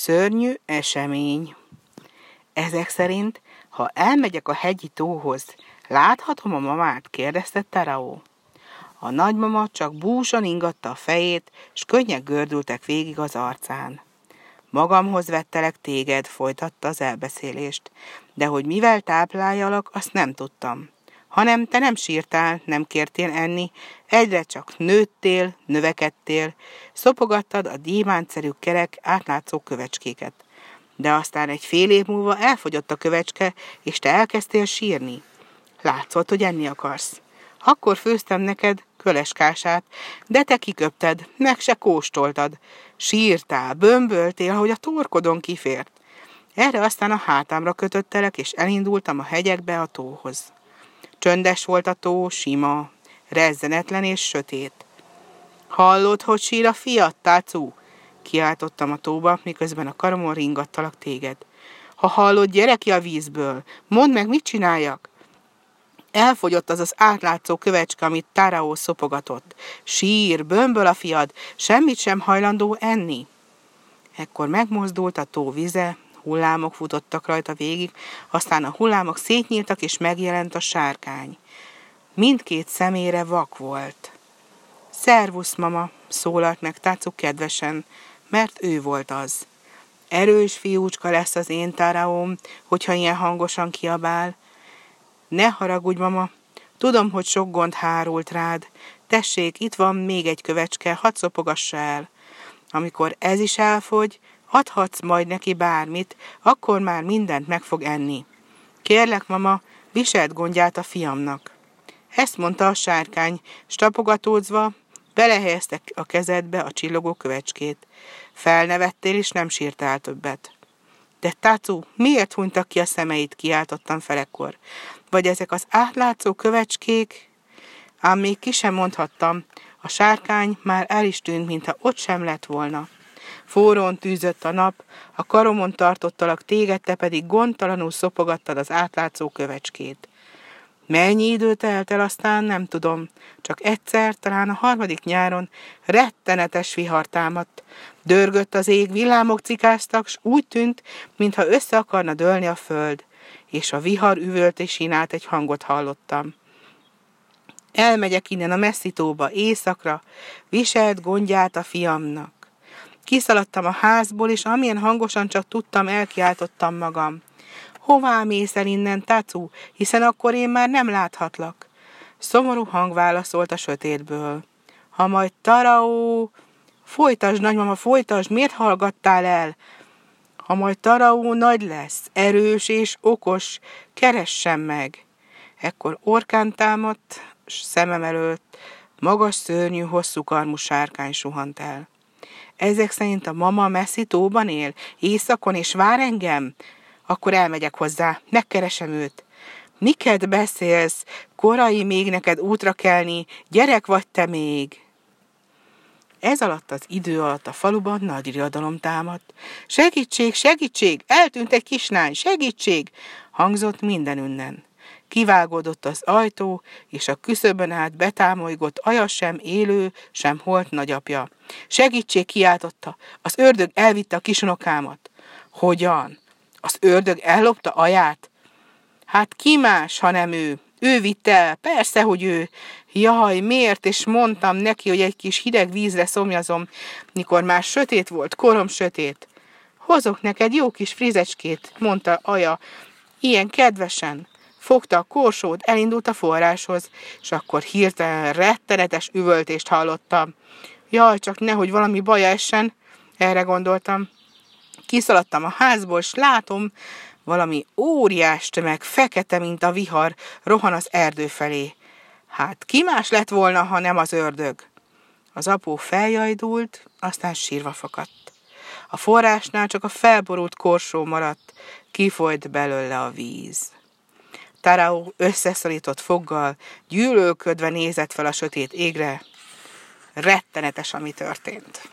Szörnyű esemény. Ezek szerint, ha elmegyek a hegyi tóhoz, láthatom a mamát? kérdezte Taraó. A nagymama csak búsan ingatta a fejét, s könnyek gördültek végig az arcán. Magamhoz vettelek téged, folytatta az elbeszélést, de hogy mivel tápláljalak, azt nem tudtam. Hanem te nem sírtál, nem kértél enni, egyre csak nőttél, növekedtél, szopogattad a dímántszerű kerek átlátszó kövecskéket. De aztán egy fél év múlva elfogyott a kövecske, és te elkezdtél sírni. Látszott, hogy enni akarsz. Akkor főztem neked köleskását, de te kiköpted, meg se kóstoltad. Sírtál, bömböltél, ahogy a torkodon kifért. Erre aztán a hátámra kötöttelek, és elindultam a hegyekbe a tóhoz. Csöndes volt a tó, sima, rezzenetlen és sötét. Hallod, hogy sír a fiat, tácú? Kiáltottam a tóba, miközben a karomon ringattalak téged. Ha hallod, gyere ki a vízből, mondd meg, mit csináljak? Elfogyott az az átlátszó kövecske, amit Táraó szopogatott. Sír, bömböl a fiad, semmit sem hajlandó enni. Ekkor megmozdult a tó vize, hullámok futottak rajta végig, aztán a hullámok szétnyíltak, és megjelent a sárkány. Mindkét szemére vak volt. Szervusz, mama, szólalt meg Tácuk kedvesen, mert ő volt az. Erős fiúcska lesz az én táraóm, hogyha ilyen hangosan kiabál. Ne haragudj, mama, tudom, hogy sok gond hárult rád. Tessék, itt van még egy kövecske, hadd szopogassa el. Amikor ez is elfogy, adhatsz majd neki bármit, akkor már mindent meg fog enni. Kérlek, mama, viselt gondját a fiamnak. Ezt mondta a sárkány, stapogatózva, belehelyezte a kezedbe a csillogó kövecskét. Felnevettél, és nem sírtál többet. De Tácú, miért hunytak ki a szemeit, kiáltottam felekkor. Vagy ezek az átlátszó kövecskék? Ám még ki sem mondhattam, a sárkány már el is tűnt, mintha ott sem lett volna. Forrón tűzött a nap, a karomon tartottalak téged, te pedig gondtalanul szopogattad az átlátszó kövecskét. Mennyi idő telt el, aztán nem tudom. Csak egyszer, talán a harmadik nyáron rettenetes vihar támadt. Dörgött az ég, villámok cikáztak, s úgy tűnt, mintha össze akarna dőlni a föld. És a vihar üvölt és sínált egy hangot hallottam. Elmegyek innen a messzitóba, éjszakra, viselt gondját a fiamnak. Kiszaladtam a házból, és amilyen hangosan csak tudtam, elkiáltottam magam. Hová mész el innen, Tacu, hiszen akkor én már nem láthatlak. Szomorú hang válaszolt a sötétből. Ha majd Taraó... Folytasd, nagymama, folytasd, miért hallgattál el? Ha majd Taraó nagy lesz, erős és okos, keressen meg. Ekkor orkán támadt, s szemem előtt magas szörnyű, hosszú karmú sárkány suhant el. Ezek szerint a mama messzi tóban él, éjszakon, és vár engem? Akkor elmegyek hozzá, megkeresem őt. Miket beszélsz? Korai még neked útra kelni, gyerek vagy te még. Ez alatt az idő alatt a faluban nagy riadalom támadt. Segítség, segítség, eltűnt egy kislány, segítség, hangzott mindenünnen. Kivágódott az ajtó, és a küszöbön át betámolygott aja sem élő, sem holt nagyapja. Segítség kiáltotta, az ördög elvitte a kisunokámat. Hogyan? Az ördög ellopta aját? Hát ki más, ha nem ő? Ő vitte el, persze, hogy ő. Jaj, miért? És mondtam neki, hogy egy kis hideg vízre szomjazom, mikor már sötét volt, korom sötét. Hozok neked jó kis frizecskét, mondta Aja, ilyen kedvesen. Fogta a korsót, elindult a forráshoz, és akkor hirtelen rettenetes üvöltést hallottam. Jaj, csak nehogy valami baja essen, erre gondoltam. Kiszaladtam a házból, és látom, valami óriás tömeg, fekete, mint a vihar, rohan az erdő felé. Hát ki más lett volna, ha nem az ördög? Az apó feljajdult, aztán sírva fakadt. A forrásnál csak a felborult korsó maradt, kifolyt belőle a víz. Tarao összeszorított foggal, gyűlölködve nézett fel a sötét égre. Rettenetes, ami történt.